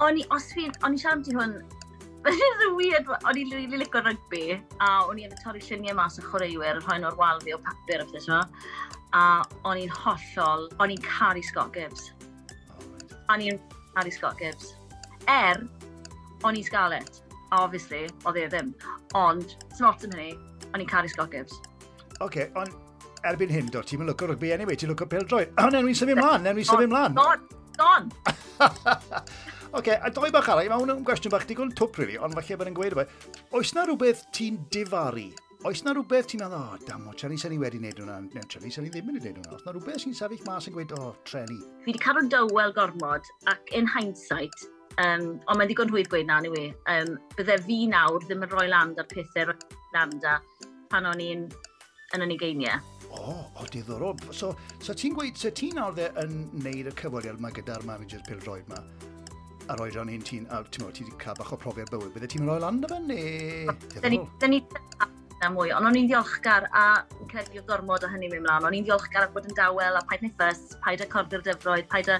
O'n i, os fi, o'n i siarad ti hwn, This is a weird. O'n i'n really licio rygbi, a o'n i'n torri lluniau mas o chwaraewyr, rhoi'n o'r wal fi o papur o beth yma. A o'n i'n hollol, o'n i'n caru Scott Gibbs. O'n i'n caru Scott Gibbs. Er, o'n i'n Scarlett obviously, oedd e ddim. Ond, smart yn hynny, O'n i'n caru Scott Gibbs. Oce, okay, ond erbyn hyn, do, ti'n lwcw rygbi anyway, ti'n lwcw pel droed. O, nen, ni'n sefyll mlaen, nen, ni'n sefyll mlaen. Don, don! Oce, okay, a doi bach arall, mae hwn gwestiwn bach digon twp, rili, ond falle bod yn gweud o Oes na rhywbeth ti'n difaru Oes na rhywbeth ti'n meddwl, o, oh, dam o, Treni sy'n ni wedi wneud hwnna, neu Treni sy'n ni ddim wedi wneud hwnna. Oes na rhywbeth sy'n sefyll mas yn gweud, o, oh, Treni. Fi wedi cadw dywel gormod ac in hindsight, Um, ond mae'n digon rhwydd gweud na, ni anyway. Um, bydde fi nawr ddim yn rhoi land ar pethau rhoi land a pan o'n i'n yn yn ugeiniau. O, oh, o, oh, diddorol. So, so ti'n gweud, so ti'n nawr dde yn neud y cyfweliad yma gyda'r manager pildroed yma? A roi rhan un ti'n, a ti'n meddwl, ti wedi cael bach o profiad bywyd. Bydde ti'n rhoi land o fe, neu... Da ni, da ni na mwy, ond o'n i'n ddiolchgar a credu o gormod o hynny mewn mlaen. O'n i'n ddiolchgar a bod yn dawel a paid neu ffys, paid a cordi'r dyfroedd, paid a,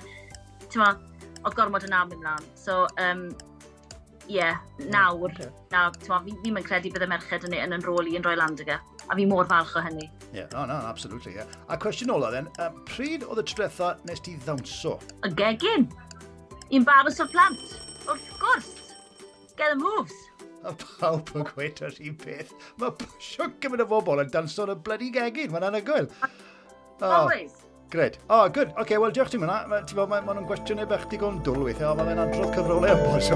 ti'n meddwl, o gormod yn am ymlaen. So, um, ie, yeah, nawr, okay. nawr, ti'n meddwl, fi'n yn credu bydd y merched yn, e- yn yn rôl i yn rhoi land Landiga, e. a fi mor falch o hynny. Ie, yeah, no, no, absolutely, ie. Yeah. A cwestiwn ola, then, um, pryd oedd y tretha nes ti ddawnso? Y gegin! Un barys o'r plant, wrth gwrs! Get the moves! A pawb yn gweud ar un peth. Mae siwr gymryd o bobl yn danso'n y bloody gegin, mae'n anhygoel. Always. Oh. Gred. O, oh, good. Oce, okay, wel, diolch ti'n mynd. Ti'n bod, maen ma nhw'n gwestiynau bach digon dwl weithiau, o, mae'n adrodd cyfrolau am bod sy'n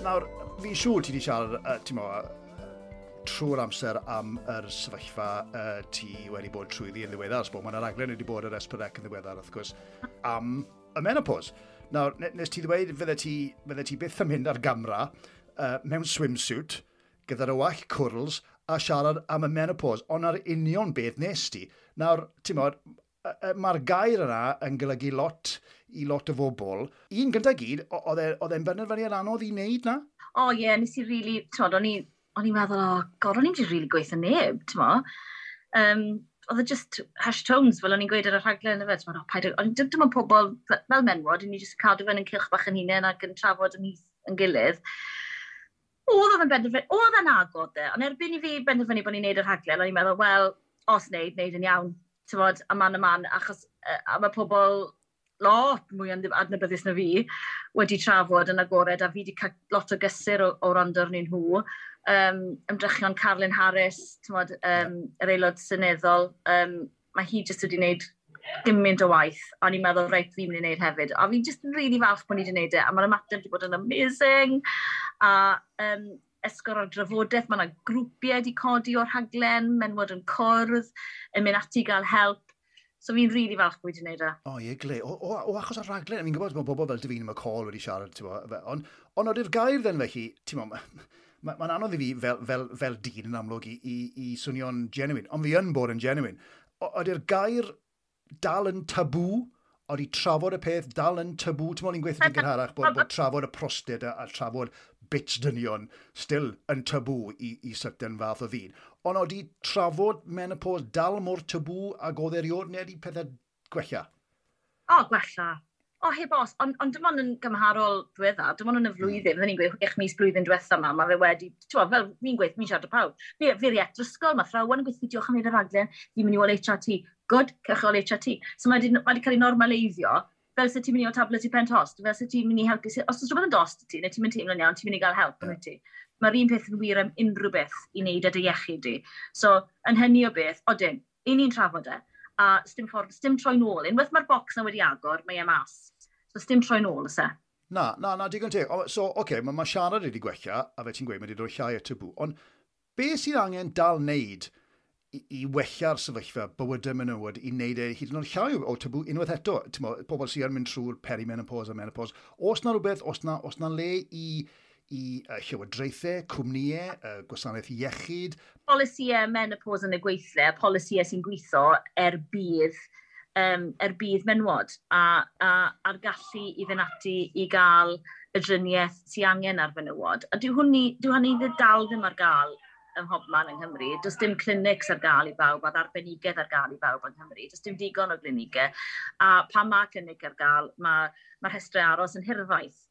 Nawr, fi'n siŵr ti wedi siarad, uh, ti'n trwy'r amser am yr sefyllfa uh, ti wedi bod trwyddi yn ddiweddar. sbo, mae'n raglen wedi bod yr esbrydec yn ddiweddar, wrth gwrs, am y menopause. Nawr, nes ti ddweud, fydde ti, fydde ti byth yn mynd ar gamra uh, mewn swimsuit, gyda'r dy wall cwrls, a siarad am y menopause, ond ar union beth nes ti. Nawr, ti'n modd, mae'r gair yna yn golygu lot i lot o bobl. Un gyntaf gyd, e, oedd e'n benderfyniad anodd i wneud na? O oh, ie, yeah, nes i rili, really, tod, o'n i o'n i'n meddwl, o, oh, god, o'n i'n just really gweithio neb, ti'n mo? Um, oedd e just hash tones, fel o'n i'n gweud ar y rhaglen yfed, ti'n mo, paid, o'n i'n dim pobl fel menwod, o'n i'n just cadw fe'n yn cilch bach yn hunain ac yn trafod yn yn gilydd. Oedd o'n benderfynu, oedd o'n agod e, ond erbyn i fi benderfynu bod ni'n neud y rhaglen, o'n i'n meddwl, wel, os neud, neud yn iawn, ti'n bod, a man a man, achos, a mae pobl lot mwy adnabyddus na fi wedi trafod yn agored a fi wedi cael lot o gysur o, o randor nhw'n nhw um, ymdrechion Carlin Harris, mod, um, yr aelod syneddol, um, mae hi jyst wedi gwneud gymaint o waith, a ni'n meddwl, reit, fi'n mynd i wneud hefyd. A fi'n just really falch bod ni wedi gwneud e, a mae'r ymateb wedi bod yn amazing, a um, esgor o'r drafodaeth, mae yna grwpiau wedi codi o'r haglen, menwod yn cwrdd, yn mynd ati gael help, So fi'n rili really falch bod wedi'i wneud e. O, ie, gle. O, o, o achos o'r raglen, fi'n gwybod bod bobl fel Dyfyn McCall wedi siarad, ti'n bod, ond on oedd i'r gair dden fe chi, ti'n bod, mae'n ma, ma anodd i fi fel, fel, fel dyn yn amlwg i, i, i swnio'n genuine, ond fi yn bod yn genuine. Ydy'r gair dal yn tabw, oeddi trafod y peth dal yn tabw. Ti'n mwyn i'n gweithio'n gynharach bod, bod trafod y prostyd a, a trafod bits dynion still yn tabw i, i certain fath o ddyn. Ond oeddi trafod menopause dal mor tabw a oedd eriod neu wedi pethau gwella? O, gwella o, oh, heb os, ond on, dim ond yn gymharol diweddar, dim ond yn y hmm. flwyddyn, mm. ni'n gweud, eich mis blwyddyn diwetha yma, mae fe wedi, ti'n fel fi'n gweud, mi'n siarad o pawb. Fi, fi fe'r i etrysgol, mae thrawon yn gweithio, diolch am wneud y raglen, fi'n mynd i ôl HRT. Good, cech ôl HRT. So mae wedi, cael ei normaleiddio, fel sy'n ti'n mynd i o tablet i pent host, fel sy'n ti'n mynd i helpu, os oes rhywbeth yn dost ti, neu ti'n mynd teimlo'n iawn, ti'n mynd i gael help yeah. ti. Mae'r un peth yn wir am unrhyw beth i wneud â dy iechyd di. So, yn hynny o beth, odyn, un ni'n trafod e, a stym, ffordd, sdim troi nôl. Unwaith mae'r bocs na wedi agor, mae e mas. So stym troi nôl ysa. E? Na, na, na, digon teg. So, oce, okay, mae ma siarad wedi gwella, a fe ti'n gweud, mae wedi dod llai at y bw. Ond be sydd angen dal wneud i, i wella'r sefyllfa bywydau menywod i wneud e hyd yn oed llai o tabw unwaith eto. Mo, pobl sy'n mynd trwy'r perimenopause a menopause. Os na rhywbeth, os na, os na le i i uh, llywodraethau, cwmnïau, uh, gwasanaeth iechyd. Polisiau menopos yn y gweithle, polisiau sy'n gweithio er bydd, um, er bydd menwod a, a, a'r gallu i fynd ati i gael y dryniaeth sy'n angen ar fenywod. A dyw hwnni, dyw hwnni dal ddim ar gael ym mhobman yng Nghymru. Does dim clinics ar gael i bawb, a ddarbenigedd ar gael i bawb yng Nghymru. Does dim digon o glinigau. A pan mae clinic ar gael, mae'r ma, ma aros yn hirfaith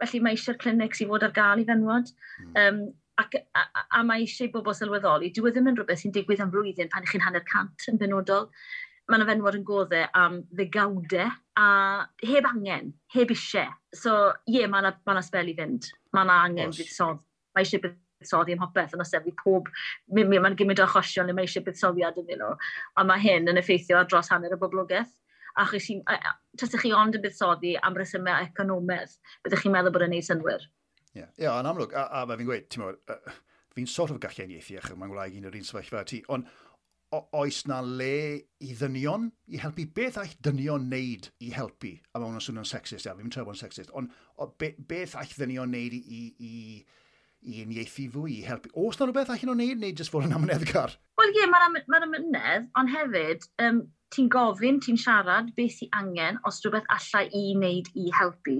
felly mae eisiau'r clinics i fod ar gael i fenwod. Mm. Um, ac, a, a a mae eisiau bobl sylweddoli, dyw e ddim yn rhywbeth sy'n digwydd am flwyddyn pan ych chi'n hanner cant yn benodol. Mae yna fenwod yn goddau am ddegawdau a heb angen, heb eisiau. So ie, yeah, mae yna ma sbel i fynd. Mae yna angen buddsoddi. Mae eisiau buddsoddi am hopeth yn osefnu pob... Mae'n gymryd o achosion le mae eisiau buddsoddiad yn nhw. A mae hyn yn effeithio ar dros hanner y boblogaeth achos chi, tasach chi ond yn buddsoddi am resymau economaidd, byddwch chi'n meddwl bod yn ei synwyr. Ie, yeah. yeah, yn amlwg, a, a fi'n gweud, ti'n meddwl, uh, fi'n sort of gallu enieithu achos mae'n gwneud un o'r un sefyllfa ti, ond oes na le i ddynion i helpu? Beth all dynion wneud i helpu? A mae hwnna'n swnio'n sexist, ia, fi'n trefod sexist, ond be, beth all ddynion wneud i, i, i, i uniaethu fwy, i helpu? Oes na rhywbeth allan o'n neud neu jyst fod yn amyneddgar? Wel ie, yeah, mae'r amynedd, ond hefyd, um, ti'n gofyn, ti'n siarad, beth i angen, os rhywbeth allai i wneud i helpu,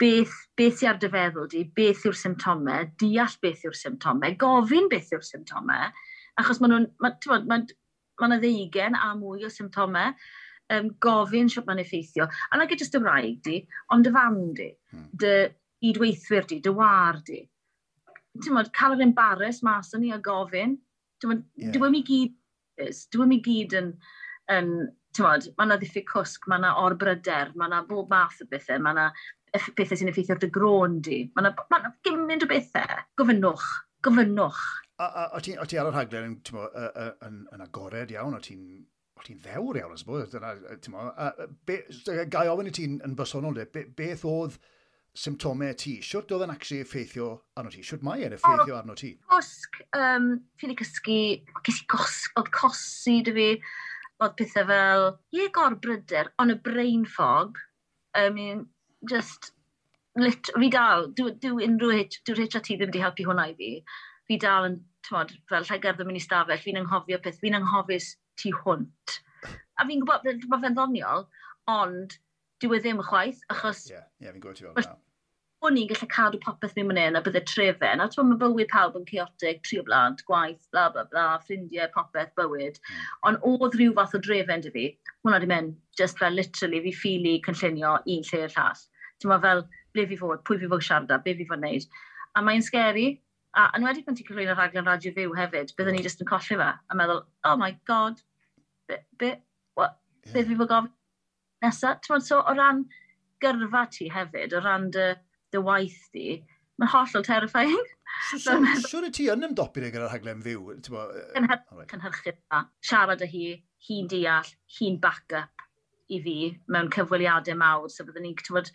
beth, beth i ar dyfeddwl di, beth yw'r symptomau, deall beth yw'r symptomau, gofyn beth yw'r symptomau, achos maen nhw'n, ma, bod, ma, ma ddeugen a mwy o symptomau, um, gofyn siwt mae'n effeithio. A na like, just wraig di, ond dy fam di, hmm. dy idweithwyr di, dy war di. Ti'n modd, cael yr embarrass mas o'n ni a gofyn, Dwi'n yeah. dwi gyd, dwi gyd yn, yn, tymod, mae yna ddiffyg cwsg, mae yna orbryder, mae yna bob math o bethau, mae yna bethau sy'n effeithio dy gron di. Mae yna ma, ma gymaint o bethau. Gofynnwch, gofynnwch. A, a, o ti, ti ar y rhaglen yn, yn, yn agored iawn, o ti'n o ti'n ddewr iawn, os bod, gai ofyn i ti'n yn bersonol, de, be, beth oedd symptomau ti? Siwt oedd yn actually effeithio arno ti? Siwt mae yn effeithio arno ti? Cosg, um, fi'n ei cysgu, ges i gos, oedd cosi dy fi, oedd pethau fel, ie gorbryder, ond y brain fog, I mean, just, lit, fi dal, dw, dw unrhyw, dwi'n HRT ddim wedi helpu hwnna i fi. Fi dal yn, tymod, fel llaigerdd yn mynd i stafell, fi'n anghofio peth, fi'n anghofio tu hwnt. A fi'n gwybod, mae fe'n ddoniol, ond dyw e ddim chwaith, achos... Ie, yeah, yeah, fi'n gwybod ti fel yna o'n i'n gallu cadw popeth mewn mynd a bydde trefen, a ti'n mae bywyd pawb yn chaotic, tri o blant, gwaith, bla bla bla, ffrindiau, popeth, bywyd. Hmm. Ond oedd rhyw fath o drefen dy fi, hwnna di mynd, just fel literally fi ffili cynllunio un lle i'r llall. Ti'n mae fel, ble fi fod, pwy fi fod siarad a, be fi fod wneud. A mae'n scary, a yn wedi pan ti'n cyflwyno rhaglen radio fyw hefyd, byddwn ni hmm. just yn colli fe, a meddwl, oh my god, be, be, what, yeah. be fi fod gofyn nesaf? Ti'n so o ran gyrfa ti hefyd, o ran dy, uh, dy waith di, mae'n hollol terrifying. Siwr y ti yn ymdopi gyda'r rhaglen fyw? Cynhyrchu da. Siarad â hi, hi'n deall, hi'n back-up i fi mewn cyfweliadau mawr. So byddwn ni'n, tyfod,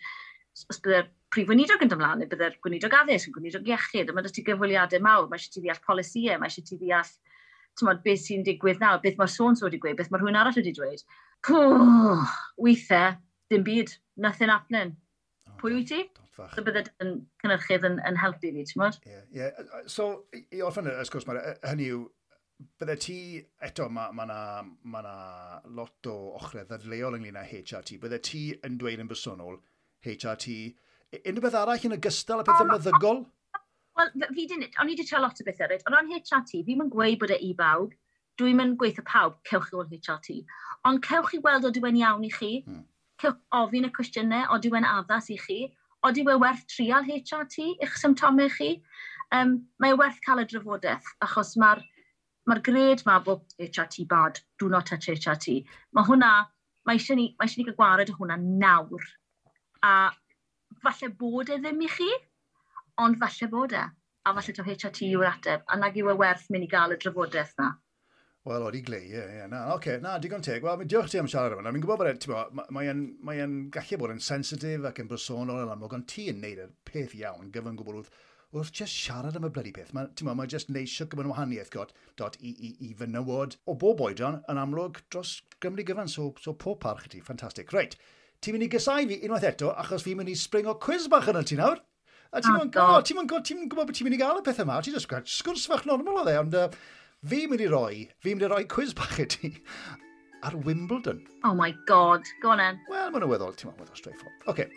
os byddai'r prif weinidog yn dymlaen, neu bydde'r gweinidog addysg, gweinidog iechyd, a mae dyti gyfweliadau mawr, mae eisiau ti ddeall polisiau, mae eisiau ti ddeall tymod, beth sy'n digwydd nawr, beth mae'r sôn so wedi gweud, beth mae rhywun arall wedi dweud. Pwh, weithiau, dim byd, nothing happening. Pwy wyt ti? Fach. So bydde yn cynnyrchydd yn, yn helpu fi, ti'n mwyn? Ie, yeah, yeah. So, i orffen y sgwrs hynny yw, bydde ti, eto, mae ma na, ma na lot o ochrau ddadleol ynglyn â HRT, bydde ti yn dweud yn bersonol HRT, unrhyw beth arall yn ogystal â pethau meddygol? Wel, fi dyn, o'n i wedi tra lot o bethau rhaid, ond o'n HRT, fi yn gweud bod e i bawb, dwi'n mynd gweithio pawb, cewch chi o'r HRT, ond cewch chi weld o dwi'n iawn i chi, hmm. cewch ofyn y cwestiynau o dwi'n addas i chi, oeddi we werth trial HRT i'ch symptomau chi? Um, mae e werth cael y drafodaeth achos mae'r mae gred ma bod HRT bad, do not touch HRT. Mae hwnna, mae eisiau ni, mae eisiau ni gael gwared o hwnna nawr. A falle bod e ddim i chi, ond falle bod e. A falle to HRT yw'r ateb, a nag yw e werth mynd i gael y drafodaeth na. Wel, oeddi glei, ie, ie, na, oce, okay, na, digon teg. Wel, diolch ti am siarad am. Mi'n gwybod bod e, ti'n bod, mae'n mae gallu bod yn sensitif ac yn bersonol yn amlwg, ond ti'n neud y peth iawn gyfan gwbl wrth, wrth just siarad am y blydi peth. Mae, ti'n bod, mae just neud siwc am wahaniaeth got dot i, i, i fynywod o bob oedran yn amlwg dros Gymru gyfan, so, so pob parch ti, ffantastig. Reit, ti'n mynd i gysau fi unwaith eto, achos fi'n mynd i springo quiz bach yna ti nawr. A ti'n ah, mynd, ti'n mynd, ti'n mynd, ti'n mynd, ti'n mynd, ti'n mynd, ti'n mynd, ti'n mynd, ti'n mynd, ti'n mynd, ti'n mynd, ti'n mynd, ti'n mynd, ti'n mynd, Fi mynd i roi, fi mynd i roi quiz bach i ti ar Wimbledon. Oh my god, go on then. Wel, mae'n weddol, ti'n meddwl, straight forward. Okay.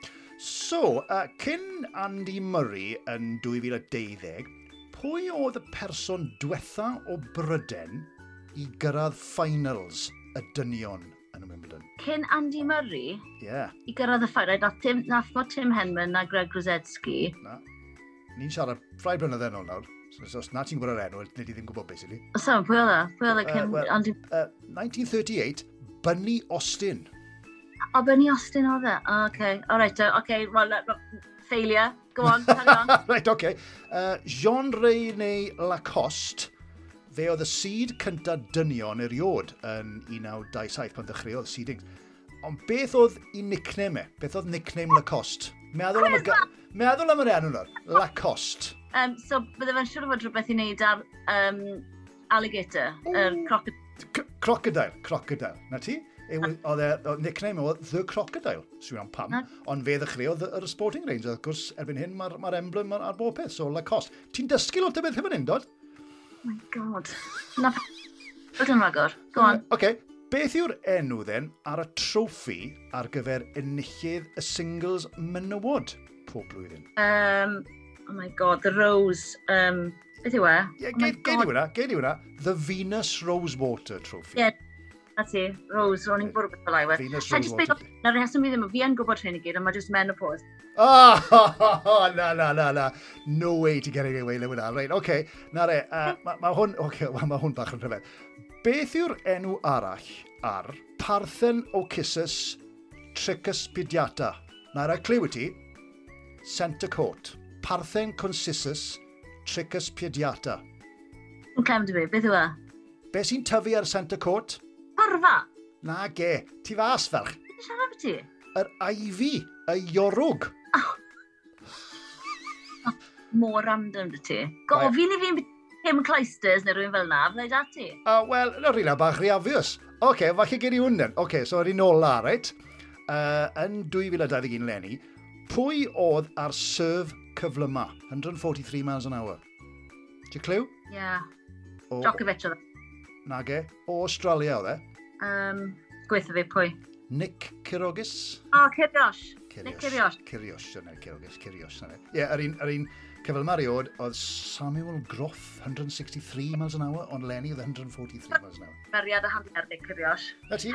So, uh, cyn Andy Murray yn 2012, pwy oedd y person diwetha o Bryden i gyrraedd finals y dynion yn Wimbledon? Cyn Andy Murray? Ie. Yeah. I gyrraedd y finals, nath, Tim, nath Tim Henman a Greg Rosetsky. Na. Ni'n siarad ffrau blynydden o nawr. So, os na ti'n gwybod yr enw, nid i ddim gwybod beth sydd i. So, pwy oedd e? Pwy oedd e? Uh, well, uh, 1938, Bunny Austin. O, Bunny Austin oedd e? O, oh, okay. O, right, o, okay. Well, failure. Go on, hang on. right, okay. Uh, Jean-René Lacoste, fe oedd y seed cyntaf dynion eriod yn 1927 pan ddechreuodd seedings. Ond beth oedd i nickname e? Beth oedd nickname Lacoste? Meddwl am, y, meddwl am yr enw nawr, Lacoste. Um, so, bydde fe'n siŵr fod rhywbeth i wneud ar um, alligator, yr er crocodile. Crocodile, crocodile. Na ti? Oedd e, nickname oedd The Crocodile, sy'n am pam. Ond fe ddechreuodd yr Sporting Range, wrth gwrs, erbyn hyn mae'r ma emblem ar bob peth, so Lacoste. Ti'n dysgu lot o beth hefyd yn, dod? Oh my god. Na, Rydyn yn ragor. Go on. Uh, okay. Beth yw'r enw then ar y troffi ar gyfer enillydd y singles menywod pob blwyddyn? Um, oh my god, the Rose. Um, beth yw e? Yeah, oh geid yw hwnna, geid i hwnna. The Venus Rosewater Trophy. Yeah, na ti, Rose, ro'n i'n bwrw e. beth o lai. Venus Rosewater. Na rheswm i ddim, fi yn gwybod hyn i gyd, ond mae just menopause. Ah, oh, na, na, na, na. No way to get away with that. Right, okay. Na re, uh, mae ma hwn, okay, ma hwn bach yn rhyfedd. Beth yw'r enw arall ar Parthen o Cysus Na rai clyw i ti, Santa Court. Parthen Consisus Tricus Pidiata. Yn clem dy fi, beth yw e? Be sy'n tyfu ar Santa Court? Parfa. Na ge, ti fas ferch. Beth yw'n siarad ti? Yr aifi, y iorwg. Oh. oh. Mor random dy ti. Gofyn i fi'n Kim Clysters neu rhywun fel na, fyddai dati. Uh, Wel, yna rhywun bach riafius. Oce, okay, falle gen i hwnna'n. Oce, okay, so ar un la, reit. Uh, yn 2021 lenni, pwy oedd ar serf cyflyma? 143 miles an hour. Ti'n clyw? Ie. Yeah. Djokovic oedd. E. Nage. O Australia oedd e? Um, Gweithio fi pwy. Nick Kirogis? O, oh, Kyrgios. Kiriosh. Nick Kyrgios. Kyrgios, yna, Kyrgios, Kyrgios, yna. Ie, yeah, yr un, yr un Cyfel Mariod oedd Samuel Groff 163 miles an hour, ond Lenny oedd 143 miles an hour. Meriad a hanner neu cyriosh. Na ti,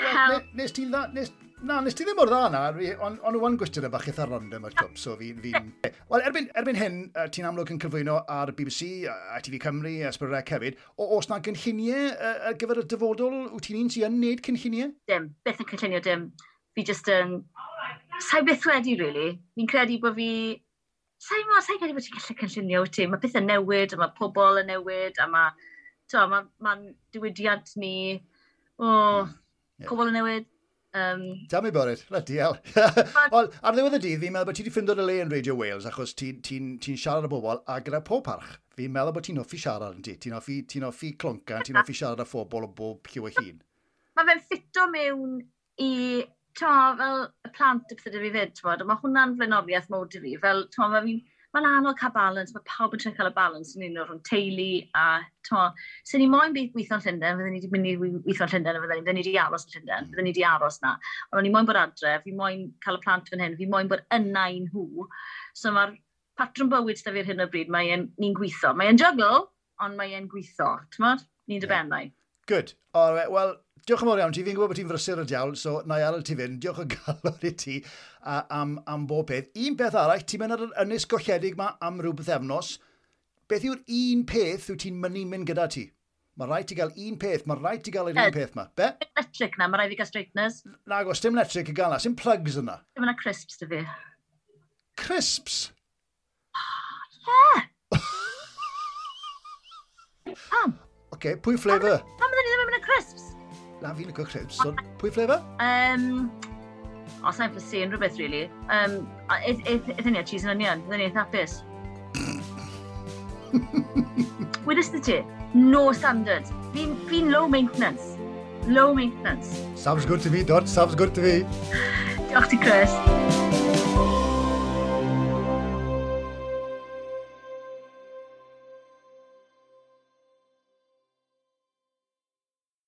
nes ti dda, nes, na, nes ti ddim o'r dda na, ond on o'n gwestiwn y bach eitha random o'r Cwp, so fi'n... Fi, fi... Wel, erbyn, erbyn hyn, ti'n amlwg yn cyflwyno ar BBC, a TV Cymru, a Sbyrrec hefyd, o, os na cynlluniau ar gyfer y dyfodol, wyt ti'n un sy'n yn neud cynlluniau? Dim, beth yn cynllunio dim. Fi just yn... Um, Sa'i beth wedi, really. Fi'n credu bod fi sa'i ma, sa'i credu bod ti'n gallu cynllunio wyt ti. Mae pethau newid, a mae pobl yn newid, a mae, ti'n ma, ma diwydiant ni, o, hmm. oh, yeah. pobl yn newid. Um, Tell me about it. Bloody diel. Wel, ar ddiwedd y dydd, fi'n meddwl bod ti wedi ffindo'r le yn Radio Wales, achos ti'n ti, ti, ti siarad â bobl, a gyda pob parch, fi'n meddwl bod ti'n offi siarad yn ti. Ti'n offi, ti offi clonca, ti'n offi siarad â phobl o bob lliw o hun. Mae fe'n ffito mewn i to, fel y plant y pethau fi fyd, bod, mae hwnna'n flaenoriaeth mowr i fi. Fel, to, mae fi'n mae'n anodd cael balans, mae pawb yn trio cael y balans yn un o'r teulu a to. Swn ni moyn byd weithio'n Llundain, fydden ni wedi mynd i weithio'n Llundain, fydden ni, wedi aros yn Llundain, fydden ni wedi aros na. Ond o'n i moyn bod adre, fi moyn cael y plant fan hyn, fi moyn bod yna i nhw. So mae'r patrwm bywyd da fi'r hyn o bryd, mae'n ni'n gweithio. Mae'n juggle, ond mae'n gweithio. Ti'n Ni'n dibennau. Good. Right. Well, diolch yn fawr iawn ti, fi'n gwybod bod ti'n frysur y diawl, so na i ti fynd, diolch yn galon i ti a, am, am bob peth. Un peth arall, ti'n mynd ar yr ynys golledig yma am rhyw bythefnos, beth yw'r un peth yw ti'n mynd i mynd gyda ti? Mae rhaid ti gael un peth, mae rhaid ti gael yr un peth yma. Be? Electric na, mae rhaid i gael straighteners. Na, gos, dim electric i gael na, sy'n plugs yna. Dim yna crisps dy fi. Crisps? Ie! Pam? Oce, okay, pwy flavour? Pam ydyn ni ddim yn mynd crisps? na fi'n licio So, Pwy flefa? Um, o, na'n ffysi yn rhywbeth, really. Um, Ydyn ni a cheese and onion, ydyn ni'n hapus. Wedys na ti, no standard. Fi'n fi low maintenance. Low maintenance. Sounds good to me, Dot. Sounds good to me. Diolch ti, Chris.